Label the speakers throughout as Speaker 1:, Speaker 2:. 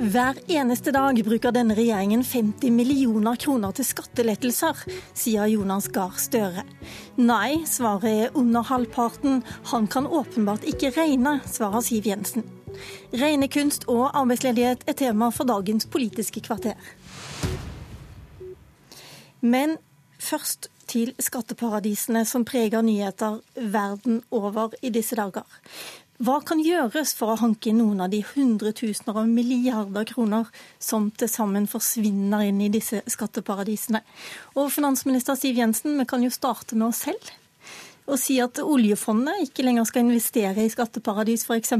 Speaker 1: Hver eneste dag bruker denne regjeringen 50 millioner kroner til skattelettelser, sier Jonas Gahr Støre. Nei, svaret er under halvparten. Han kan åpenbart ikke regne, svarer Siv Jensen. Regnekunst og arbeidsledighet er tema for dagens Politiske kvarter. Men først til skatteparadisene som preger nyheter verden over i disse dager. Hva kan gjøres for å hanke inn noen av de hundretusener av milliarder kroner som til sammen forsvinner inn i disse skatteparadisene? Og finansminister Siv Jensen, vi kan jo starte med oss selv. Og si at oljefondet ikke lenger skal investere i skatteparadis, f.eks.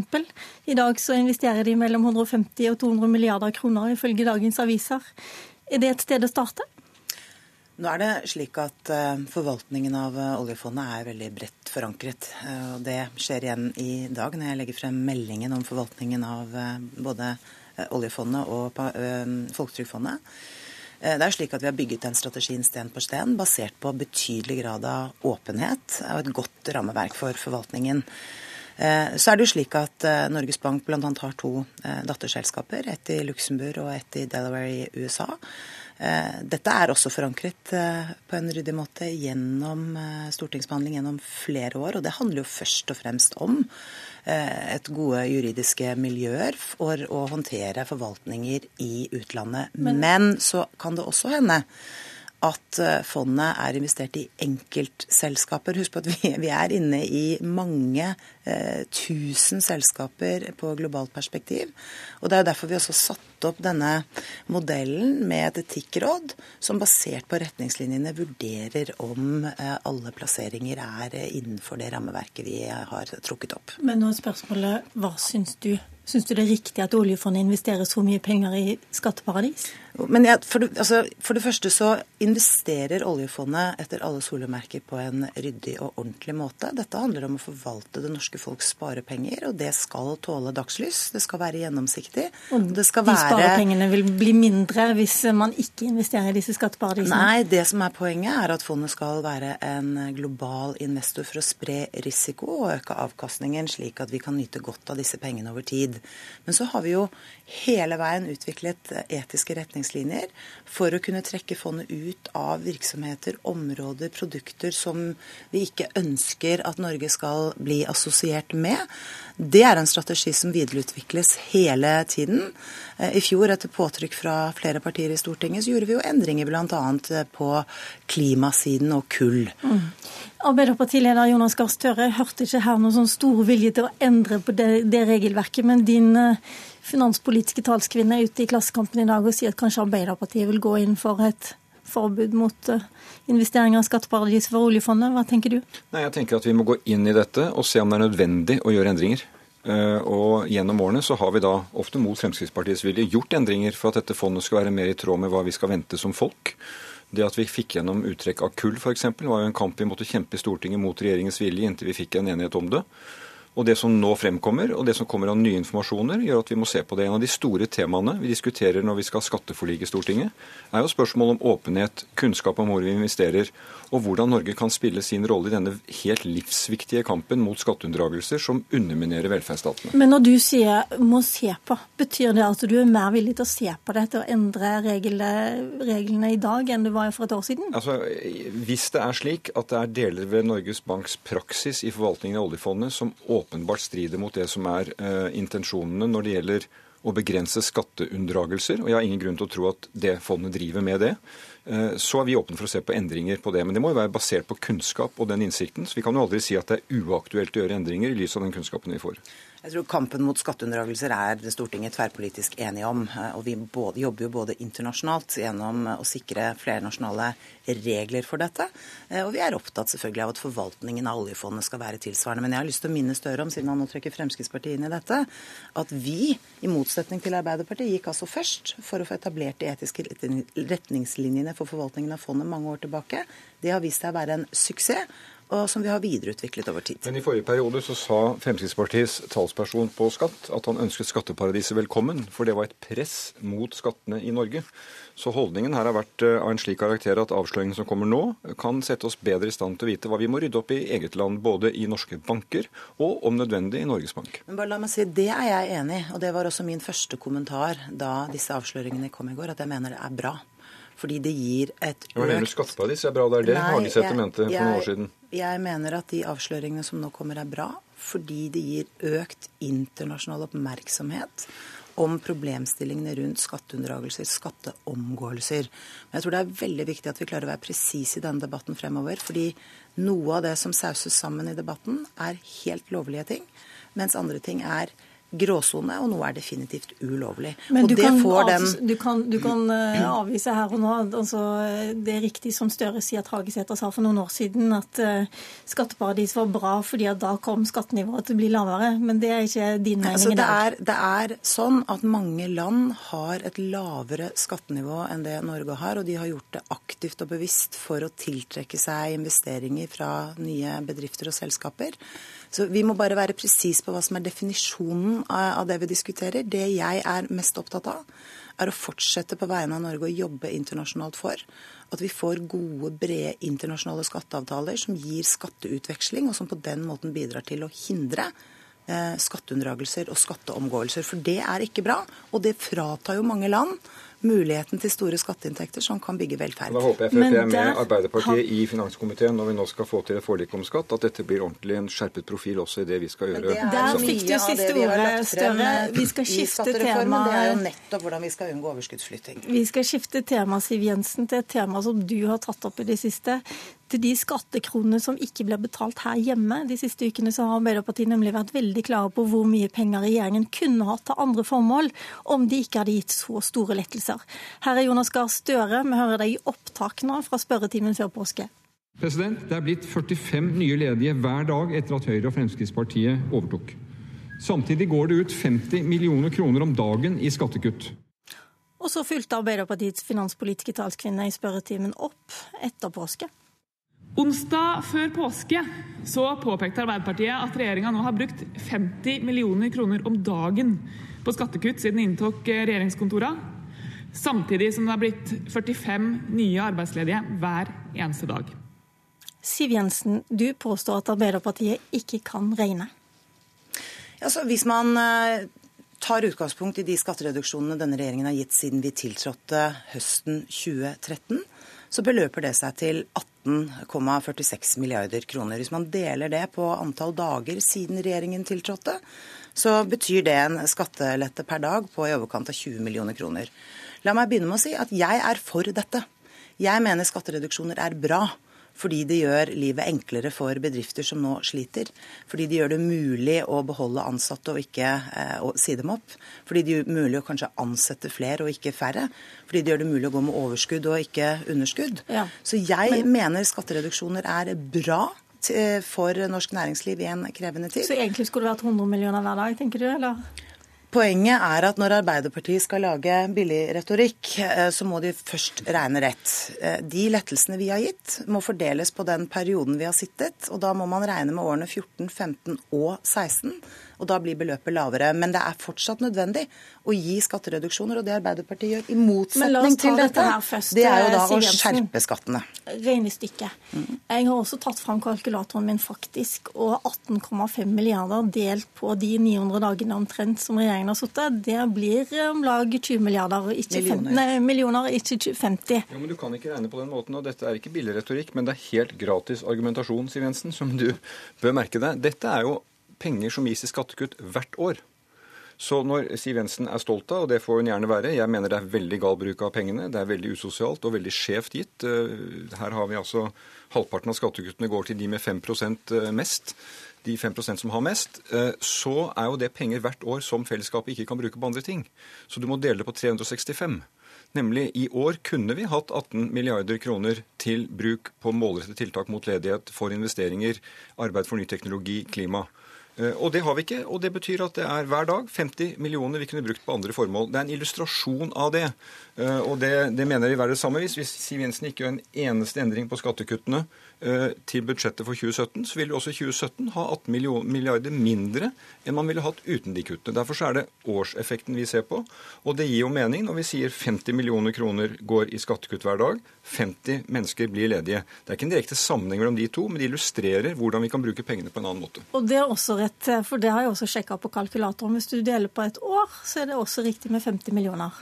Speaker 1: I dag så investerer de mellom 150 og 200 milliarder kroner, ifølge dagens aviser. Er det et sted å starte?
Speaker 2: Nå er det slik at eh, Forvaltningen av eh, oljefondet er veldig bredt forankret. Eh, Det skjer igjen i dag når jeg legger frem meldingen om forvaltningen av både oljefondet og Folketrygdfondet. Det er slik at Vi har bygget den strategien sten på sten, basert på betydelig grad av åpenhet og et godt rammeverk for forvaltningen. Så er det jo slik at Norges Bank bl.a. har to datterselskaper, ett i Luxembourg og ett i Delaware i USA. Eh, dette er også forankret eh, på en ryddig måte gjennom eh, stortingsbehandling gjennom flere år. Og det handler jo først og fremst om et gode juridiske miljøer for å håndtere forvaltninger i utlandet. Men, Men så kan det også hende at eh, fondet er investert i enkeltselskaper. Husk på at vi, vi er inne i mange eh, tusen selskaper på globalt perspektiv. Og Det er derfor vi også har satt opp denne modellen med et etikkråd som basert på retningslinjene vurderer om eh, alle plasseringer er innenfor det rammeverket vi har trukket opp.
Speaker 1: Men nå er spørsmålet, hva syns du? Syns du det er riktig at oljefondet investerer så mye penger i skatteparadis?
Speaker 2: Men jeg, for, det, altså, for, det, første så investerer oljefondet etter alle solemerker på en ryddig og ordentlig måte. Dette handler om å forvalte det norske folks sparepenger, og det skal tåle dagslys. Det skal være gjennomsiktig.
Speaker 1: Og de være... sparepengene vil bli mindre hvis man ikke investerer i disse skatteparadisene?
Speaker 2: Nei, det som er poenget er at fondet skal være en global investor for å spre risiko og øke avkastningen, slik at vi kan nyte godt av disse pengene over tid. Men så har vi jo hele veien utviklet etiske retningslinjer for å kunne trekke fondet ut av virksomheter, områder, produkter som vi ikke ønsker at Norge skal bli assosiert med. Det er en strategi som videreutvikles hele tiden. Eh, I fjor, etter påtrykk fra flere partier i Stortinget, så gjorde vi jo endringer bl.a. Eh, på klimasiden og kull. Mm.
Speaker 1: Arbeiderpartileder Jonas Gahr Støre hørte ikke her noen sånn stor vilje til å endre på det, det regelverket, men din eh, finanspolitiske talskvinne er ute i Klassekampen i dag og sier at kanskje Arbeiderpartiet vil gå inn for et forbud mot eh, investeringer i skatteparadis for oljefondet. Hva tenker du?
Speaker 3: Nei, jeg tenker at Vi må gå inn i dette og se om det er nødvendig å gjøre endringer. Eh, og Gjennom årene så har vi da, ofte mot Fremskrittspartiets vilje, gjort endringer for at dette fondet skal være mer i tråd med hva vi skal vente som folk. Det at vi fikk gjennom uttrekk av kull f.eks., var jo en kamp vi måtte kjempe i Stortinget mot regjeringens vilje inntil vi fikk en enighet om det. Og Det som nå fremkommer, og det som kommer av nye informasjoner, gjør at vi må se på det. En av de store temaene vi diskuterer når vi skal ha skatteforlik i Stortinget, er jo spørsmål om åpenhet, kunnskap om hvor vi investerer, og hvordan Norge kan spille sin rolle i denne helt livsviktige kampen mot skatteunndragelser som underminerer velferdsstatene.
Speaker 1: Men når du sier 'må se på', betyr det at du er mer villig til å se på dette og endre reglene, reglene i dag enn du var for et år siden?
Speaker 3: Altså, Hvis det er slik at det er deler ved Norges Banks praksis i forvaltningen av oljefondet som åpenbart strider mot det som er uh, intensjonene når det gjelder å begrense skatteunndragelser, og jeg har ingen grunn til å tro at det fondet driver med det, Eh, så er vi åpne for å se på endringer på det. Men det må jo være basert på kunnskap og den innsikten. Så vi kan jo aldri si at det er uaktuelt å gjøre endringer i lys av den kunnskapen vi får.
Speaker 2: Jeg tror Kampen mot skatteunndragelser er Stortinget tverrpolitisk enige om. Eh, og Vi både, jobber jo både internasjonalt gjennom å sikre flere nasjonale regler for dette. Eh, og vi er opptatt selvfølgelig av at forvaltningen av oljefondet skal være tilsvarende. Men jeg har lyst til å minne Støre om, siden han nå trekker Fremskrittspartiet inn i dette, at vi, i motsetning til Arbeiderpartiet, gikk altså først for å få etablert de etiske retningslinjene for forvaltningen av fondet mange år tilbake. Det har vist seg å være en suksess. Og som vi har videreutviklet over tid.
Speaker 3: Men I forrige periode så sa Fremskrittspartiets talsperson på skatt at han ønsket skatteparadiset velkommen, for det var et press mot skattene i Norge. Så holdningen her har vært eh, av en slik karakter at avsløringen som kommer nå, kan sette oss bedre i stand til å vite hva vi må rydde opp i eget land, både i norske banker og om nødvendig i Norges Bank.
Speaker 2: Men bare la meg si, Det er jeg enig i, og det var også min første kommentar da disse avsløringene kom i går, at jeg mener det er bra. Fordi det gir et økt
Speaker 3: Hva mener du skatteparadis er bra? Det er det Hagesæter mente for noen år siden.
Speaker 2: Jeg mener at de avsløringene som nå kommer, er bra. Fordi det gir økt internasjonal oppmerksomhet om problemstillingene rundt skatteunndragelser, skatteomgåelser. Men jeg tror det er veldig viktig at vi klarer å være presise i denne debatten fremover. Fordi noe av det som sauses sammen i debatten, er helt lovlige ting. Mens andre ting er gråsone, og noe er definitivt ulovlig.
Speaker 1: Men
Speaker 2: du
Speaker 1: kan, den... du, kan, du kan, uh, avvise her og nå. Altså, det er riktig som Støre sier at Hagesæter sa for noen år siden, at uh, skatteparadis var bra fordi at da kom skattenivået til å bli lavere. Men det er ikke din mening
Speaker 2: altså, det er, det er sånn at mange land har et lavere skattenivå enn det Norge har, og de har gjort det aktivt og bevisst for å tiltrekke seg investeringer fra nye bedrifter og selskaper. Så vi må bare være presis på hva som er definisjonen av det vi diskuterer. Det jeg er mest opptatt av, er å fortsette på vegne av Norge å jobbe internasjonalt for at vi får gode, brede internasjonale skatteavtaler som gir skatteutveksling, og som på den måten bidrar til å hindre skatteunndragelser og skatteomgåelser. For det er ikke bra, og det fratar jo mange land muligheten til store skatteinntekter som kan bygge velferd.
Speaker 3: Da håper jeg Frp er med Arbeiderpartiet i finanskomiteen når vi nå skal få til et forlik om skatt, at dette blir ordentlig en skjerpet profil også i det vi skal gjøre.
Speaker 1: Der fikk du siste ordet, Støre. Vi skal skifte tema.
Speaker 2: Det er jo nettopp hvordan vi skal unngå overskuddsflytting.
Speaker 1: Vi skal skifte tema, Siv Jensen, til et tema som du har tatt opp i det siste til de skattekronene som ikke blir betalt her hjemme. De siste ukene så har Arbeiderpartiet nemlig vært veldig klare på hvor mye penger regjeringen kunne hatt til andre formål om de ikke hadde gitt så store lettelser. Her er Jonas Gahr Støre, vi hører deg i opptak nå fra spørretimen før påske.
Speaker 4: President, Det er blitt 45 nye ledige hver dag etter at Høyre og Fremskrittspartiet overtok. Samtidig går det ut 50 millioner kroner om dagen i skattekutt.
Speaker 1: Og så fulgte Arbeiderpartiets finanspolitiske talskvinne i spørretimen opp etter påske.
Speaker 5: Onsdag før påske så påpekte Arbeiderpartiet at regjeringa nå har brukt 50 millioner kroner om dagen på skattekutt siden de inntok regjeringskontora, samtidig som det har blitt 45 nye arbeidsledige hver eneste dag.
Speaker 1: Siv Jensen, du påstår at Arbeiderpartiet ikke kan regne.
Speaker 2: Altså, hvis man eh, tar utgangspunkt i de skattereduksjonene denne regjeringen har gitt siden vi tiltrådte høsten 2013, så beløper det seg til 18,46 milliarder kroner. Hvis man deler det på antall dager siden regjeringen tiltrådte, så betyr det en skattelette per dag på i overkant av 20 millioner kroner. La meg begynne med å si at jeg er for dette. Jeg mener skattereduksjoner er bra fordi det gjør livet enklere for bedrifter som nå sliter. Fordi det gjør det mulig å beholde ansatte og ikke eh, si dem opp. Fordi det gjør det mulig å kanskje ansette flere og ikke færre. Fordi det gjør det mulig å gå med overskudd og ikke underskudd. Ja. Så jeg Men... mener skattereduksjoner er bra for norsk næringsliv i en krevende tid.
Speaker 1: Så egentlig skulle det vært 100 millioner hver dag, tenker du? eller?
Speaker 2: Poenget er at når Arbeiderpartiet skal lage billig retorikk, eh, så må de først regne rett. Eh, de lettelsene vi har gitt, må fordeles på den perioden vi har sittet. Og da må man regne med årene 14, 15 og 16 og da blir beløpet lavere. Men det er fortsatt nødvendig å gi skattereduksjoner, og det Arbeiderpartiet gjør, i motsetning til dette, dette
Speaker 1: først,
Speaker 2: det er jo da å skjerpe skattene.
Speaker 1: Regnestykket. Mm. Jeg har også tatt fram kalkulatoren min, faktisk, og 18,5 milliarder delt på de 900 dagene omtrent som regjeringen har sittet, det blir om lag 20 milliarder, ikke millioner. 50, nei, millioner, ikke 50.
Speaker 3: Jo, men Du kan ikke regne på den måten, og dette er ikke billig retorikk, men det er helt gratis argumentasjon, Siv Jensen, som du bør merke deg. Dette er jo penger som gis i skattekutt hvert år. Så når Siv Jensen er stolt av, og det får hun gjerne være Jeg mener det er veldig gal bruk av pengene. Det er veldig usosialt og veldig skjevt gitt. Eh, her har vi altså halvparten av skattekuttene går til de med 5 eh, mest. De 5% som har mest. Eh, så er jo det penger hvert år som fellesskapet ikke kan bruke på andre ting. Så du må dele det på 365. Nemlig i år kunne vi hatt 18 milliarder kroner til bruk på målrettede tiltak mot ledighet, for investeringer, arbeid for ny teknologi, klima. Eh, og det har vi ikke, og det betyr at det er hver dag 50 millioner vi kunne brukt på andre formål. Det er en illustrasjon av det. Eh, og det, det mener vi være det samme hvis, hvis Siv Jensen ikke gjør en eneste endring på skattekuttene til budsjettet for 2017, så vil vi også 2017 ha 18 milliarder mindre enn man ville hatt uten de kuttene. Derfor er det årseffekten vi ser på. Og det gir jo mening når vi sier 50 millioner kroner går i skattekutt hver dag, 50 mennesker blir ledige. Det er ikke en direkte sammenheng mellom de to, men de illustrerer hvordan vi kan bruke pengene på en annen måte.
Speaker 1: Og det er også rett, for det har jeg også sjekka på kalkulatoren. Hvis du deler på et år, så er det også riktig med 50 millioner.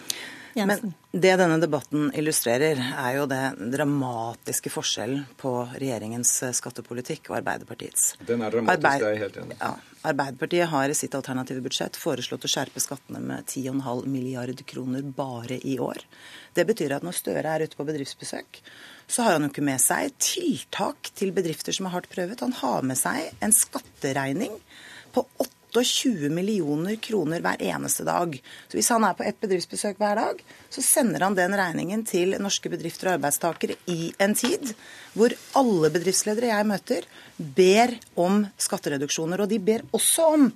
Speaker 2: Jensen. Men det denne debatten illustrerer, er jo det dramatiske forskjellen på regjeringens eh, skattepolitikk og Arbeiderpartiets.
Speaker 3: Den er dramatisk, Arbeid... det er jeg helt enig
Speaker 2: ja. Arbeiderpartiet har i sitt alternative budsjett foreslått å skjerpe skattene med 10,5 milliard kroner bare i år. Det betyr at når Støre er ute på bedriftsbesøk, så har han jo ikke med seg tiltak til bedrifter som er hardt prøvet. Han har med seg en skatteregning på 8 28 millioner kroner hver eneste dag. Så hvis han er på ett bedriftsbesøk hver dag, så sender han den regningen til norske bedrifter og arbeidstakere i en tid hvor alle bedriftsledere jeg møter, ber om skattereduksjoner. Og de ber også om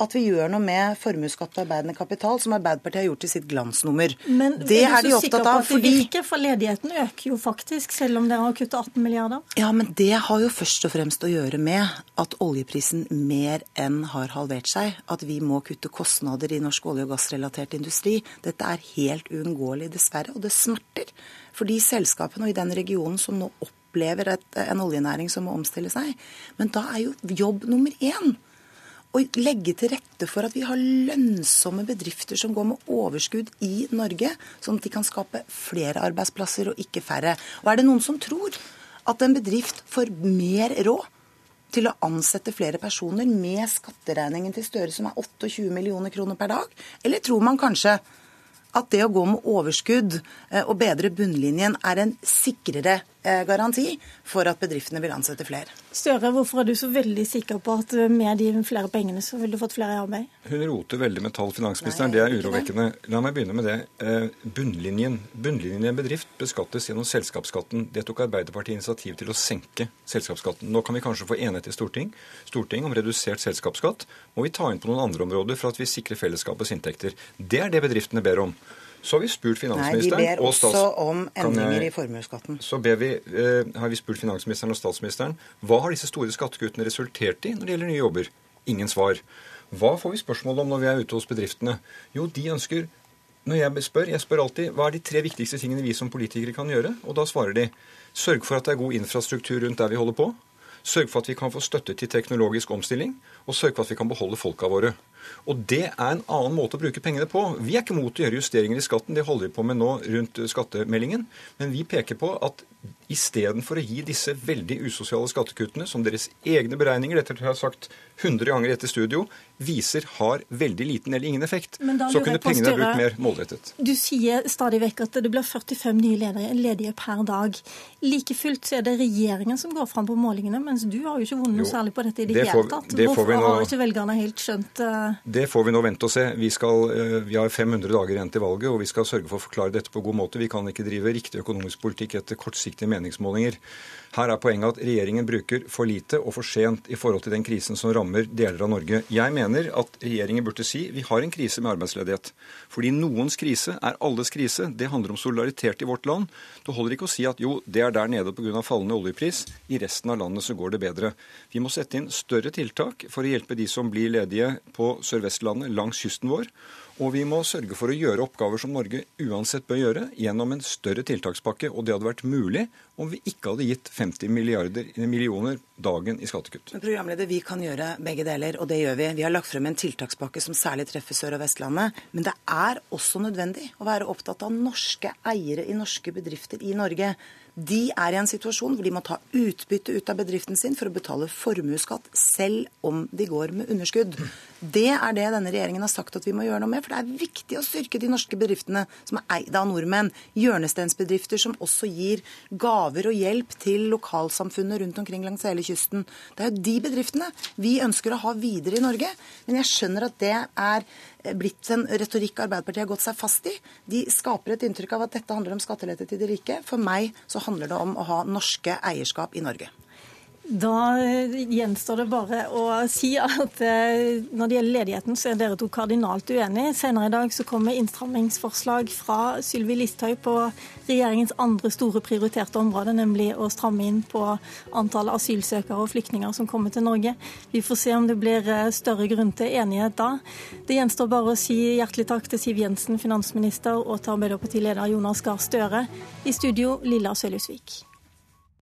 Speaker 2: at vi gjør noe med formuesskatt på arbeidende kapital, som Arbeiderpartiet har gjort til sitt glansnummer.
Speaker 1: Men det er, er de opptatt av. fordi... Virker, for ledigheten øker jo faktisk, selv om dere har kuttet 18 milliarder?
Speaker 2: Ja, men det har jo først og fremst å gjøre med at oljeprisen mer enn har halvert seg. At vi må kutte kostnader i norsk olje- og gassrelatert industri. Dette er helt uunngåelig, dessverre. Og det smerter for de selskapene og i den regionen som nå opplever et, en oljenæring som må omstille seg. Men da er jo jobb nummer én å legge til rette for at vi har lønnsomme bedrifter som går med overskudd i Norge, sånn at de kan skape flere arbeidsplasser og ikke færre. Og er det noen som tror at en bedrift får mer råd til å ansette flere personer med skatteregningen til Støre som er 28 millioner kroner per dag? Eller tror man kanskje at det å gå med overskudd eh, og bedre bunnlinjen er en sikrere garanti for at bedriftene vil ansette flere.
Speaker 1: Støre, hvorfor er du så veldig sikker på at eh, med de flere pengene så ville du fått flere i arbeid?
Speaker 3: Hun roter veldig med tall, finansministeren. Nei, det er urovekkende. La meg begynne med det. Bunnlinjen. Bunnlinjen i en bedrift beskattes gjennom selskapsskatten. Det tok Arbeiderpartiet initiativ til å senke selskapsskatten. Nå kan vi kanskje få enighet i storting, storting om redusert selskapsskatt. Må vi ta inn på noen andre områder for at vi sikrer fellesskapets inntekter. Det er det bedriftene ber om. Så har vi spurt finansministeren
Speaker 2: Nei, de ber også om endringer i formuesskatten.
Speaker 3: Så vi, eh, har vi spurt finansministeren og statsministeren hva har disse store skattekuttene resultert i når det gjelder nye jobber. Ingen svar. Hva får vi spørsmål om når vi er ute hos bedriftene? Jo, de ønsker når jeg spør, jeg spør alltid hva er de tre viktigste tingene vi som politikere kan gjøre, og da svarer de sørg for at det er god infrastruktur rundt der vi holder på, sørg for at vi kan få støtte til teknologisk omstilling, og sørg for at vi kan beholde folka våre. Og det er en annen måte å bruke pengene på. Vi er ikke mot å gjøre justeringer i skatten, det holder vi på med nå rundt skattemeldingen. Men vi peker på at istedenfor å gi disse veldig usosiale skattekuttene, som deres egne beregninger, dette har jeg sagt 100 ganger etter studio, viser har veldig liten eller ingen effekt, så kunne pengene vært brukt mer målrettet.
Speaker 1: Du sier stadig vekk at det blir 45 nye ledige per dag. Like fullt så er det regjeringen som går fram på målingene, mens du har jo ikke vunnet noe særlig på dette i det, det hele tatt. Hvorfor har ikke velgerne helt skjønt uh...
Speaker 3: Det får vi nå vente og se. Vi, skal, uh, vi har 500 dager igjen til valget, og vi skal sørge for å forklare dette på god måte. Vi kan ikke drive riktig økonomisk politikk etter kortsiktige meningsmålinger. Her er poenget at regjeringen bruker for lite og for sent i forhold til den krisen som rammer deler av Norge. Jeg mener at regjeringen burde si vi har en krise med arbeidsledighet. Fordi noens krise er alles krise. Det handler om solidaritet i vårt land. Det holder ikke å si at jo, det er der nede pga. fallende oljepris. I resten av landet så går det bedre. Vi må sette inn større tiltak for å hjelpe de som blir ledige på Sør-Vestlandet langs kysten vår. Og vi må sørge for å gjøre oppgaver som Norge uansett bør gjøre, gjennom en større tiltakspakke. Og det hadde vært mulig om vi ikke hadde gitt 50 milliarder, millioner dagen i skattekutt.
Speaker 2: Men programleder, Vi kan gjøre begge deler, og det gjør vi. Vi har lagt frem en tiltakspakke som særlig treffer Sør- og Vestlandet. Men det er også nødvendig å være opptatt av norske eiere i norske bedrifter i Norge. De er i en situasjon hvor de må ta utbytte ut av bedriften sin for å betale formuesskatt, selv om de går med underskudd. Det er det denne regjeringen har sagt at vi må gjøre noe med. For det er viktig å styrke de norske bedriftene som er eid av nordmenn. Hjørnestensbedrifter som også gir gaver og hjelp til lokalsamfunnet rundt omkring langs hele kysten. Det er jo de bedriftene vi ønsker å ha videre i Norge. Men jeg skjønner at det er blitt en retorikk Arbeiderpartiet har gått seg fast i. De skaper et inntrykk av at dette handler om skattelette til de rike. For meg så handler det om å ha norske eierskap i Norge.
Speaker 1: Da gjenstår det bare å si at eh, når det gjelder ledigheten, så er dere to kardinalt uenige. Senere i dag så kommer innstrammingsforslag fra Sylvi Listhaug på regjeringens andre store prioriterte område, nemlig å stramme inn på antallet asylsøkere og flyktninger som kommer til Norge. Vi får se om det blir eh, større grunn til enighet da. Det gjenstår bare å si hjertelig takk til Siv Jensen, finansminister, og til Arbeiderpartileder Jonas Gahr Støre. I studio, Lilla Sølhusvik.